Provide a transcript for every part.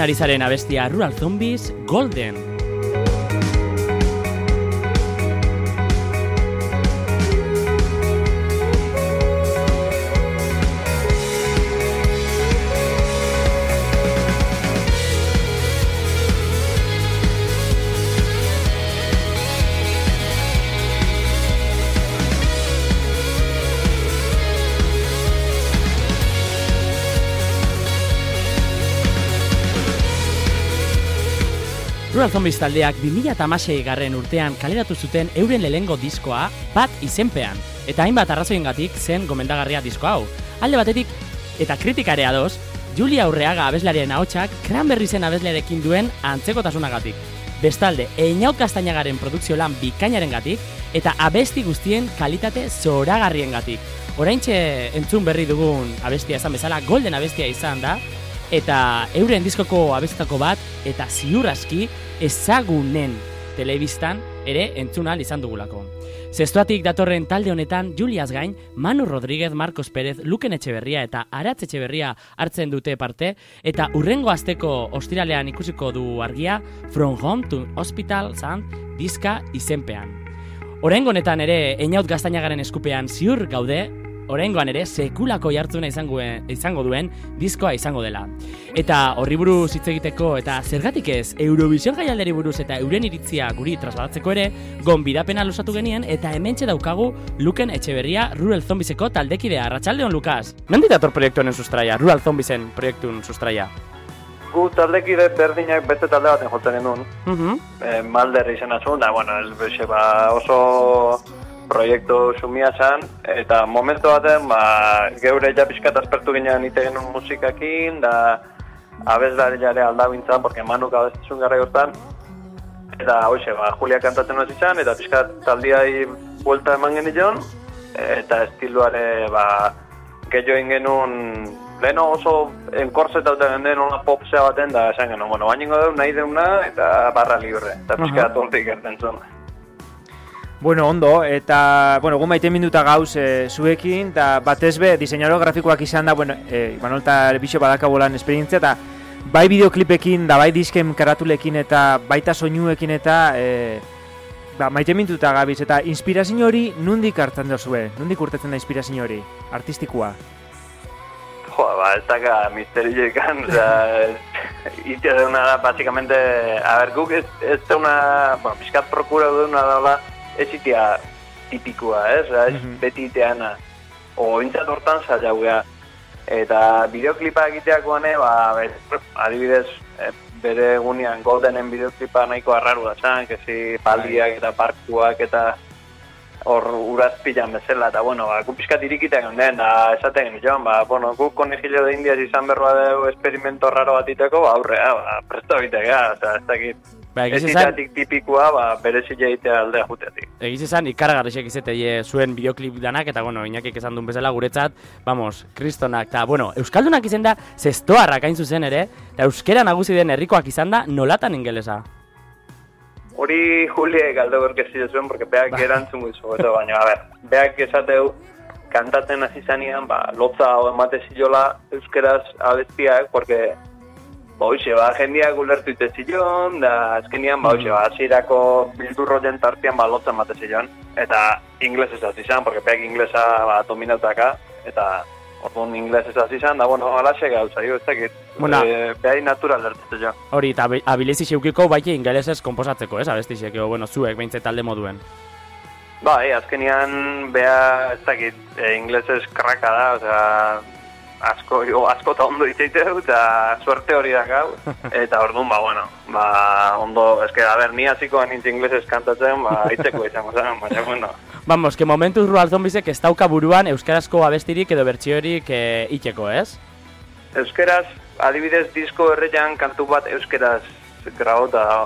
entzuten ari zaren abestia Rural Zombies Golden. Rural Zombies taldeak 2006 garren urtean kaleratu zuten euren lehengo diskoa bat izenpean. Eta hainbat arrazoiengatik zen gomendagarria disko hau. Alde batetik, eta kritikare adoz, Julia Urreaga abeslariaren ahotsak Cranberry zen abeslearekin duen antzekotasunagatik. Bestalde, Einaut Kastainagaren produkzio lan bikainaren gatik, eta abesti guztien kalitate zoragarrien gatik. Oraintxe entzun berri dugun abestia esan bezala, golden abestia izan da, eta euren diskoko abestako bat, eta ziur aski, ezagunen telebistan ere entzuna izan dugulako. Zestuatik datorren talde honetan Juliaz gain, Manu Rodríguez, Marcos Pérez, Luken Etxeberria eta Aratz Etxeberria hartzen dute parte, eta urrengo asteko ostiralean ikusiko du argia From Home to Hospital zan diska izenpean. Horengo honetan ere, Einaut Gaztainagaren eskupean ziur gaude, oraingoan ere sekulako jartzuna izango izango duen diskoa izango dela. Eta horri buruz hitz egiteko eta zergatik ez Eurovision jaialderi buruz eta euren iritzia guri trasladatzeko ere gonbidapena lusatu genien eta hementxe daukagu Luken Etxeberria Rural Zombieseko taldekidea Arratsaldeon Lukas. Mendi dator proiektu honen sustraia, Rural Zombiesen proiektun sustraia. Gu taldekide berdinak beste talde baten jotzen genuen. Mhm. Mm eh, Malder izena zuen, da, bueno, el, ba, oso proiektu sumia zen, eta momentu baten, ba, geure ja pixkat aspertu ginean ite genuen musikakin, da abeslari jare aldabintzan, porque manuk abestizun gara hortan, eta hoxe, ba, Julia kantatzen hori izan, eta pixkat taldiai buelta eman genion, eta estiluare, ba, gehiago genuen, leheno oso enkorseta dute den ona popsea baten, da esan genuen, bueno, baino dugu nahi deuna, eta barra libre, eta pixkat uh -huh. erten zuen. Bueno, ondo, eta, bueno, gu maite minuta gauz e, zuekin, eta batez be, diseinaro grafikoak izan da, bueno, e, Imanol eta Bixo badakabolan esperientzia, eta bai bideoklipekin, da bai disken karatulekin, eta baita soinuekin, eta e, ba, maite minuta gabiz, eta inspirazio hori nundik hartzen dozue? Nundik urtetzen da inspirazio hori, artistikoa? Jo, ba, ez daka misterioekan, oza, itia deuna da, básicamente, a ver, guk ez, ez deuna, bueno, pixkat prokura deuna da, ez itia tipikoa, ez? Ez mm -hmm. beti iteana. O intzat hortan zailaugea. Eta bideoklipa egiteakoan, ba, adibidez, e, bere egunean goldenen bideoklipa nahiko arraru da zan, kezi paldiak eta parkuak eta hor urazpilan bezala, eta bueno, ba, gu pixkat irikitean den, da esaten joan, ba, bueno, gu konejillo de indiaz izan berroa dugu esperimento raro bat iteko, ba, aurrea, ba, presto bitekea, oza, ez dakit, Ba, ez itatik tipikoa, ba, berezi jaitea aldea juteatik. Egiz esan, ikaragarrixek izete zuen bideoklip danak, eta, bueno, inakik esan duen bezala guretzat, vamos, kristonak, eta, bueno, Euskaldunak izan da, zestoarrak hain zuzen ere, eta euskera nagusi den herrikoak izan da, nolatan ingelesa? Hori Julie galde gorkezi zuen, porque beak ba. erantzun guizu, eto, baina, a ver, beak esateu, kantatzen hasi zanean, ba, lotza o emate zilola euskeraz abestiak, porque ba, hoxe, ba, jendiak ulertu ite zilon, da, azkenian, ba, hoxe, ba, azirako bildurro jentartian, ba, lotzen mate zilon, eta ingles ez izan, porque peak inglesa, ba, dominautaka, eta orduan ingles ez izan, da, bueno, alaxe gauza, jo, ez dakit, bueno, e, behai natural lertu jo. Hori, eta abilizi xeukiko, baite ingelesez komposatzeko, ez, abesti xeukiko, bueno, zuek, behintzet talde moduen. Ba, e, azkenian, beha, ez dakit, e, inglesez kraka da, osea, asko, jo, asko eta ondo itzeite dut, eta suerte hori da gau, eta orduan, ba, bueno, ba, ondo, eske, a ber, ni hasiko nintz inglesez kantatzen, ba, itzeko izango zen, baina, bueno. Vamos, que momentuz Rural Zombiesek ez dauka buruan euskarazko abestirik edo bertsiorik e, itxeko, ez? Euskaraz, adibidez, disko errean kantu bat euskaraz grabota da.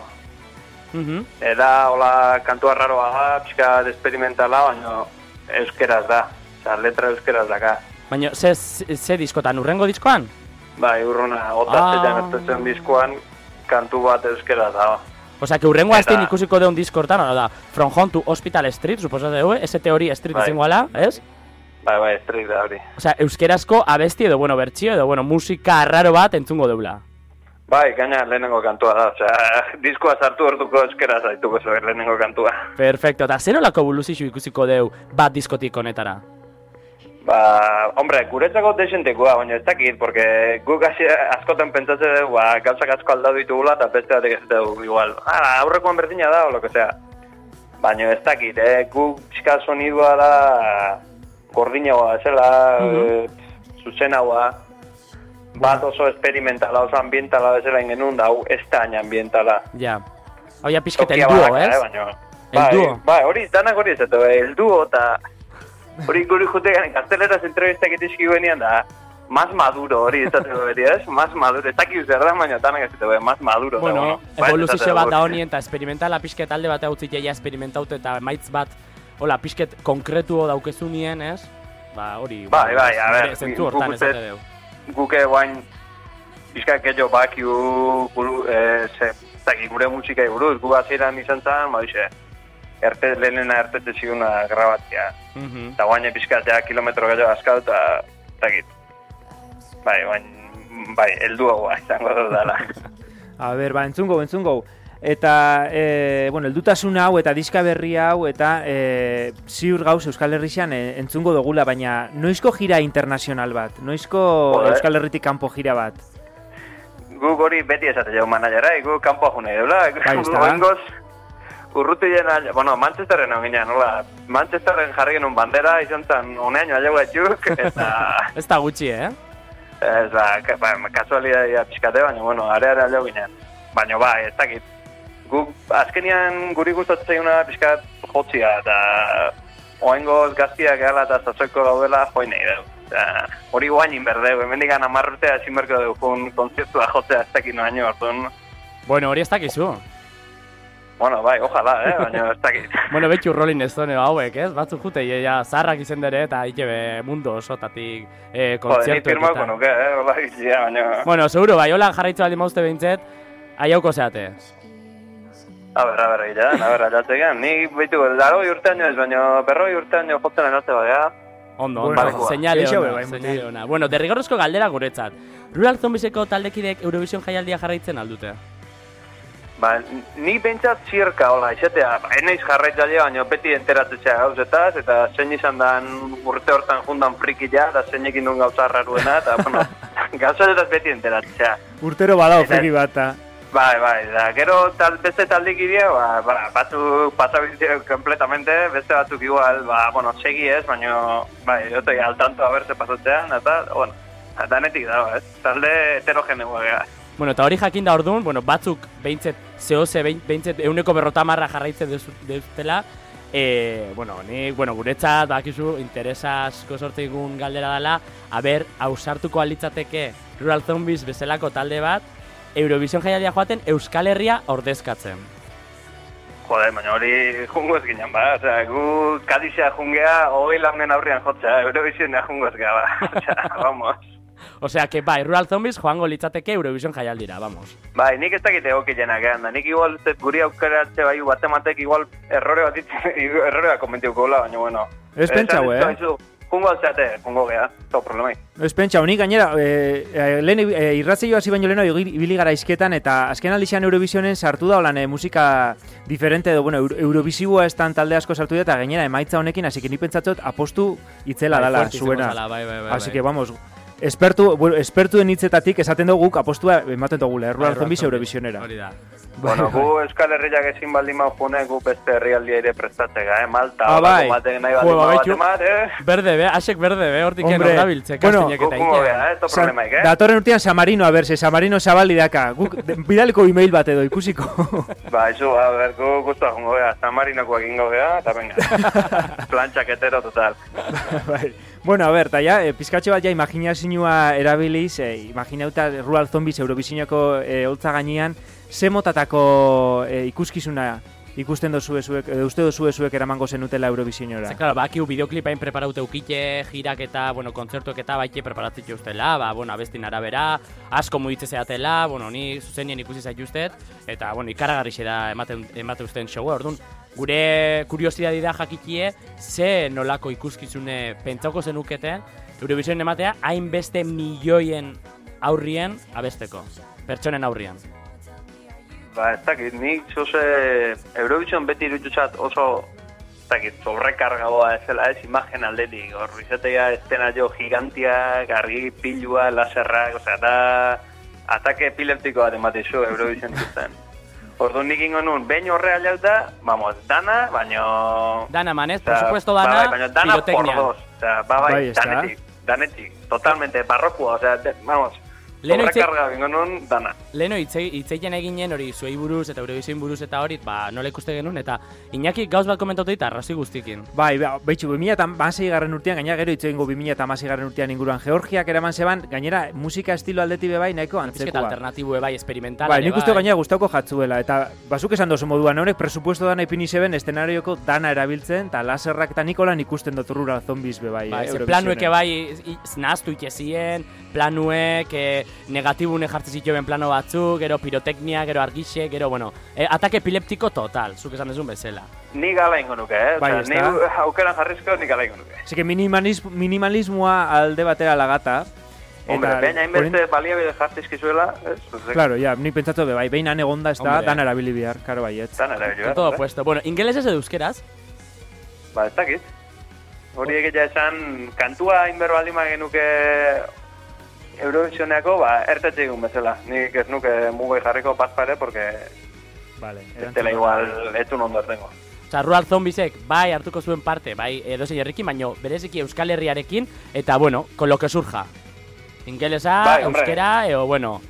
Uh -huh. Eda, hola, kantu arraroa da, pixka experimentala, baina euskaraz da. Osa, letra euskaraz daka. Baina, ze, ze diskotan, urrengo diskoan? Bai, urruna, otatzetan ah. ez diskoan, kantu bat euskera da. Osa, que urrengo azten ikusiko deun diskortan, da, From Home to Hospital Street, suposa de hue, ese teori street bai. ala, ez? Bai, bai, street da hori. Osa, euskerazko abesti edo, bueno, bertxio edo, bueno, musika raro bat entzungo deula. Bai, gaina lehenengo kantua da, osea, diskoa sartu orduko eskera zaituko zuen lehenengo kantua. Perfecto, eta zer olako buluzixu ikusiko deu bat diskotik honetara? Ba, hombre, guretzako desentekoa, baina ez dakit, porque guk hasi askotan pentsatze dugu, ba, gauzak asko aldatu ditugula, eta beste batek ez dugu igual. Ah, aurrekoan berdina da, o lo que sea. Baina ez dakit, eh, guk pixka sonidua da gordinagoa, zela, mm -hmm. zuzenagoa, bat oso experimentala, oso ambientala bezala ingenun da, hau ez da ambientala. Ja. Hau ja pixket el duo, ez? Eh, baina, El bai. Bai, hori, danak hori ez dut, el duo, eta hori guri jutegan, gazteleraz entrevistak itizki guenian da, más maduro hori ez dut beri, ez? Más maduro, ez dakit zer da, baina danak ez dut, más maduro. eta Bueno, bai, evoluzio bat da honien, eta experimentala pixket alde bat eutzik ja experimentautu eta maitz bat, hola, pixket konkretuo daukezunien, ez? Ba, hori, Bai, bai, a ber, zentzu guk hortan esate deu. guke guain pixka gehiago bakiu guru, e, ze, zaki, gure musikai buruz, gu hasieran izan zen, ba, dixe, erte, lehenena ertete ziguna grabatzea. Mhm. Eta guain pixka ja kilometro gehiago askatu, eta, zakit. Bai, guain, bai, elduagoa izango dut dala. A ber, ba, entzungo, entzungo. Eta, e, bueno, eldutasun hau eta diska berri hau eta e, ziur gauz Euskal Herrixan e, entzungo dugula, baina noizko gira internazional bat? Noizko Joder. Euskal Herritik kanpo gira bat? Guk hori beti esate jau manajera, gu kanpoa june deula. Bai, ez da. Urrutu jena, bueno, Manchesterren hau ginean, nola, Manchesterren jarri genuen bandera, izan zen unean joa jau etxuk, eta... Ez da gutxi, eh? Ez ka, ba, kasualitatea pixkate, baina, bueno, areara aldo ginen. Baina, ba, ez dakit. Guk, azkenian guri gustatzen zaiguna pixkat jotzia, eta oengoz gaztiak gala eta zazoiko gaudela join nahi dugu. Hori guain inberdeu, hemendik gana marrutea ezin berko dugu konzertua jotzea ez dakit noaino, orduan, Bueno, hori ez dakizu. Bueno, bai, ojalá, eh, baina ez dakit. Bueno, betxu Rolling Stone hauek, ez? Batzuk jute, ja, zaharrak izen dere eta ikebe mundu osotatik eh, Joder, ni kontzertuetan. firmauko nuke, eh, hola gizia, baina... Bueno, seguro, bai, hola jarraitzu aldi mauzte behintzet, aiauko zeate. A ber, a ber, egia, a ber, aldatzegan, ni baitu, laro urtean ez, baina berroi urtean jo jotzen aldatze bagea. Ondo, Bueno, ondo, señale geixo ona, be, bai. Bueno, derrigorrezko galdera guretzat. Rural Zombieseko taldekidek Eurovision jaialdia jarraitzen aldute. Ba, ni bentsat zirka, hola, izatea, ba, enaiz jarraitzailea, baina beti enteratzea gauzetaz, eta zein izan dan urte hortan jundan frikila, eta zeinekin duen gauza raruena, eta, bueno, gauzetaz beti enteratzea. Urtero badao friki bat. Bai, bai, da, gero tal, beste taldik idea, ba, ba, batzuk pasabiltzea completamente, beste batzuk igual, ba, bueno, segi ez, baina, bai, jotoi al tanto a berse pasatzean, eta, bueno, danetik dago, ez? Talde heterogeneoa gara. Bueno, eta hori jakin da orduan, bueno, batzuk behintzet, behin- behintzet, euneko berrotamarra jarraitzen dutela, e, bueno, ni, bueno, guretzat, bakizu, interesa asko sortzegun galdera dela, aber, ausartuko alitzateke Rural Zombies bezalako talde bat, Eurovision jaialdia joaten Euskal Herria ordezkatzen. Joder, baina hori jungo ez ginen, ba, osea, gu Kadizea jungea, hogei launen aurrian jotzea, Eurovisionea jungo ez gara, ba, osea, vamos. Osea, que bai, Rural Zombies joango litzateke Eurovision jaialdira, vamos. Bai, nik ez dakit egokilena gehan da, nik igual zet guri aukeratze bai batematek igual errore bat ditzen, errore bat komentiuko gola, baina bueno. Ez pentsau, eh? Jungo alzeate, jungo geha, to problemai. Ez pentsa, honik gainera, e, e, lehen e, irratzeio hasi baino leheno ibili gara izketan, eta azken aldixan Eurovisionen sartu da holan e, musika diferente edo, bueno, Euro, Eurovisiboa estan talde asko sartu da, eta gainera emaitza honekin, hasi que ni pentsatzot apostu itzela Bai, dala, zuena. zala, bai, bai, bai, Así bai. que, vamos, espertu, bueno, espertuen hitzetatik esaten dugu guk apostua ematen dugula, Bai, Rural Rural Zombies Zombies, Eurovisionera. Hori da. Bueno, gu Euskal Herriak ezin baldin mau june, gu beste herrialdia ere prestatzega, eh? Malta, Ah, bai. nahi baldin ba, mau baitu. batemat, eh? Berde, be, asek berde, be, hortik Hombre, eno gabiltze, bueno, kastinek Gu eta jungo ike. geha, eh? To Sa- problemaik, eh? Datorren urtean Samarino, a ber, se Samarino zabali daka. Guk bidaliko email bat edo ikusiko. Ba, izu, a ber, gu guztua jungo geha, San Marinokoak ingo geha, eta venga. Plantxak etero total. bai. Bueno, a ber, eta ja, e, pizkatxo bat ja imaginazioa erabiliz, e, imaginauta Rural Zombies Eurovisioneko e, holtza gainean, ze motatako e, ikuskizuna ikusten dozu zuek, edo uste dozu zuek eramango zenutela Eurovisionora. Ze, claro, bakiu bideoklipain preparaute ukite, jirak eta, bueno, kontzertuak eta baite preparatzen ustela, ba, bueno, abestin arabera, asko mugitze zeatela, bueno, ni zuzenien ikusi zaituztet, eta, bueno, ikaragarri da ematen, emate usten showa, orduan, gure kuriosidadi da jakikie, ze nolako ikuskizune pentsauko zenuketen, Eurovision ematea, hainbeste milioien aurrien abesteko. Pertsonen aurrien. Ba, ez dakit, nik zoze Eurovision beti irutxat oso ez dakit, sobrekargagoa ez zela ez imagen aldetik, hor izatea estena jo gigantiak, argi pilua, laserrak, osea, da atake epileptiko bat ematezu Eurovision ikusten. Ordu nik ingo nun, behin horre aldeu da, vamos, dana, baino... Dana manez, por Osea, supuesto ba, dana, bai, baina dana por dos. Osea, ba, bai, Bai, danetik, danetik, totalmente, barrokua, osea, de, vamos, Leheno sobrekarga bingo nun, dana. Leheno hitze- hitzeiten eginen hori zuei buruz eta Eurovision buruz eta hori, ba, nola ikuste genuen, eta Iñaki gauz bat komentatu dit arrazi guztikin. Bai, ba, behitxu, 2006 garren urtean, gaina gero hitz egingo 2006 garren urtean inguruan Georgiak eraman zeban, gainera musika estilo aldetik be bai nahiko antzekoa. alternatibu bai, experimental. Bai, nik uste gaina gustauko jatzuela, eta bazuk esan dozu moduan, horrek presupuesto dana ipini zeben eszenarioko dana erabiltzen, eta laserrak eta nikolan ikusten dut rural zombies be bai. Bai, eh, planuek bai i- nahaztu itxezien, planuek, e, negatibune jartzen zituen plano batzuk, gero piroteknia, gero argixe, gero, bueno, e, atake epileptiko total, zuk esan dezun bezala. Ni gala ingo nuke, eh? Bai, ni aukeran jarrizko, ni gala ingo nuke. Así que minimalismo, minimalismoa alde batera lagata. Hombre, behin hainbeste baliabide jartizkizuela, ez? Claro, ja, nik pentsatu be bai, behin han egonda ez da, dan erabili bihar, karo baiet. Dan erabilua. Con todo puesto. Bueno, ingelesez edo euskeraz? Ba, ez dakit. Hori egitea esan, kantua inberro aldima genuke Eurovisioneako, ba, ertetxe egun bezala. Nik ez nuke mugoi jarriko pazpare, porque Vale, ez dela igual etzun ondo ertengo. Osa, Rural Zombiesek bai hartuko zuen parte, bai edozein herrikin, baino bereziki Euskal Herriarekin, eta bueno, con lo que surja. Ingelesa, Bai, euskera, eo, bueno,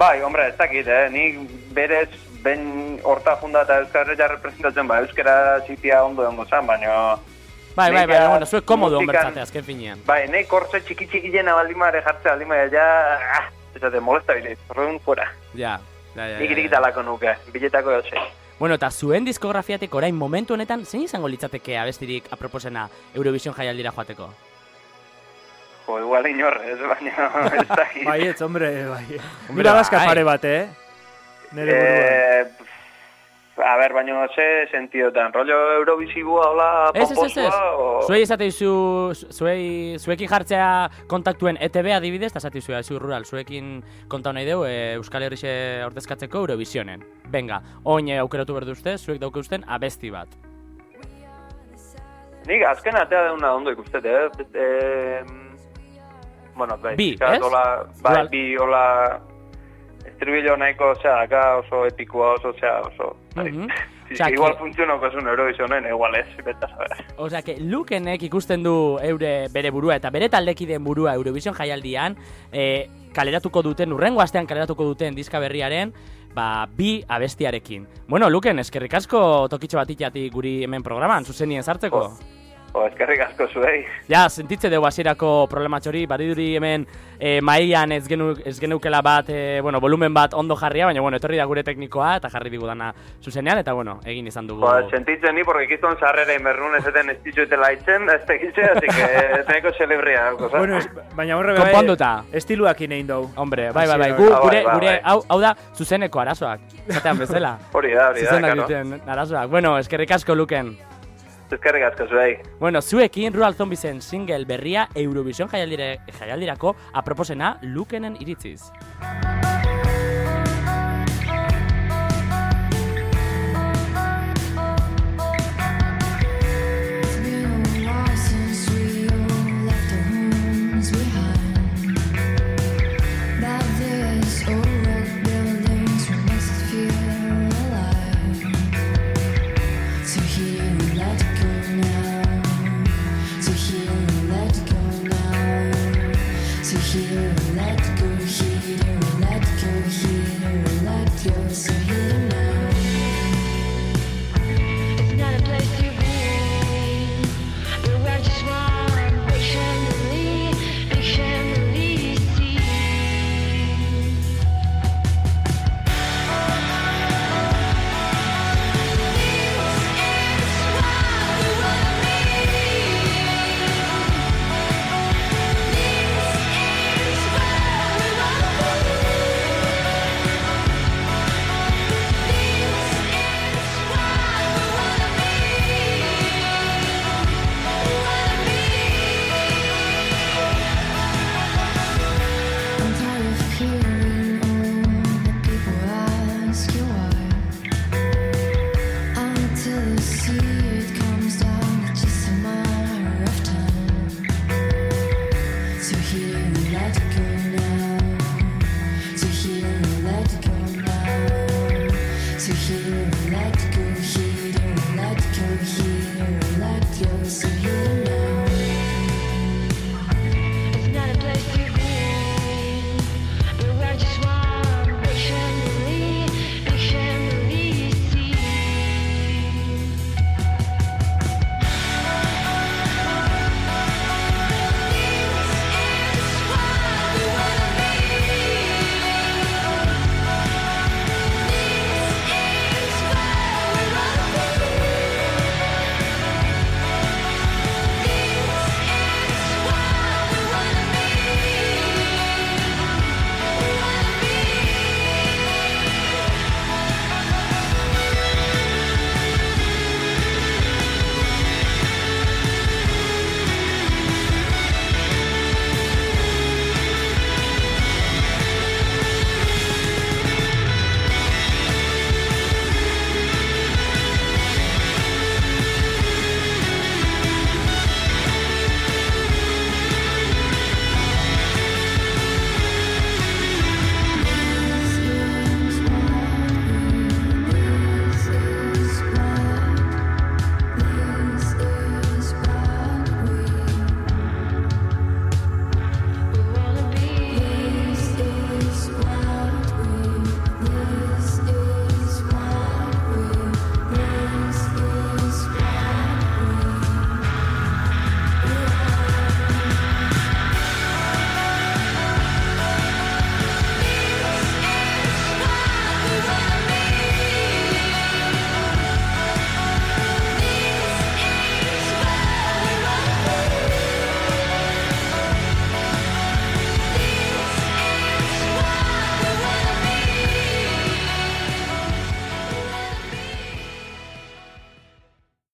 Bai, hombre, ez dakit, eh? Nik berez, ben horta funda eta Euskarria representatzen, ba, Euskara zitia ondo ondo zan, baina... bai, bai, bai, bueno, zuek komodo onbertzate azken finean. Bai, nahi kortze txiki txiki jena baldima ere jartzea baldima ja... Ah, esate, molesta bile, horregun fuera. Ja, ja, ja, Nik ja, ja. dalako nuke, biletako jotze. Bueno, eta zuen diskografiatik orain momentu honetan, zein izango litzateke abestirik aproposena Eurovision jaialdira joateko? Jo, igual inor, ez baina, ez dakit. Bai, ez, hombre, bai. Hombre, Mira bazka bai. pare bat, eh? Nere buruan. Eh, a ver, baina ze sentiotan, rollo Eurovisiboa, hola, Ez, ez, ez, ez. pomposua, o... Zuei esate izu, zuei, zuekin jartzea kontaktuen ETB adibidez, eta esate izu, izu rural, zuekin kontau nahi deu, e, Euskal Herrixe ordezkatzeko Eurovisionen. Venga, oin e, aukeratu berdu uste, zuek dauke abesti bat. Nik azken atea deuna ondo ikustet, eh? eh bueno, bai, Bi, ez? Hola, bai, bi, hola... Estribillo nahiko, osea, aka oso epikoa, oso, osea, oso... bai. Mhm. Si, Osea, que- igual funtzionako esun Eurovisionen, igual ez, beta saber. Osea, que Lukenek ikusten du eure bere burua eta bere taldekideen burua Eurovision jaialdian, e, kaleratuko duten, urrengo astean kaleratuko duten diska berriaren, ba, bi abestiarekin. Bueno, Luken, eskerrik asko tokitxo batitiatik guri hemen programan, zuzenien sartzeko. O, eskerrik asko zuei. Ja, sentitze dugu hasierako problematxori, bariduri hemen e, maian ez, genu, ez geneukela bat, e, bueno, volumen bat ondo jarria, baina, bueno, etorri da gure teknikoa eta jarri digu dana zuzenean, eta, bueno, egin izan dugu. Ba, sentitzen ni, porque kiston sarrera inbernun ezaten ez dizuetela itzen, ez tekitze, así que teneko celebria. Bueno, es, baina horre bai, Konponduta. estiluak inein dau. Hombre, bai, bai, bai, gu, gure, Ah, bai, bai, gure, bai. hau, hau da, zuzeneko arazoak, zatean bezala. hori da, hori da, Zuzenak duten arazoak. Bueno, eskerrik asko luken. Eskerrik asko zuei. Bueno, zuekin Rural Zombiesen single berria Eurovision jaialdirako aproposena lukenen iritziz.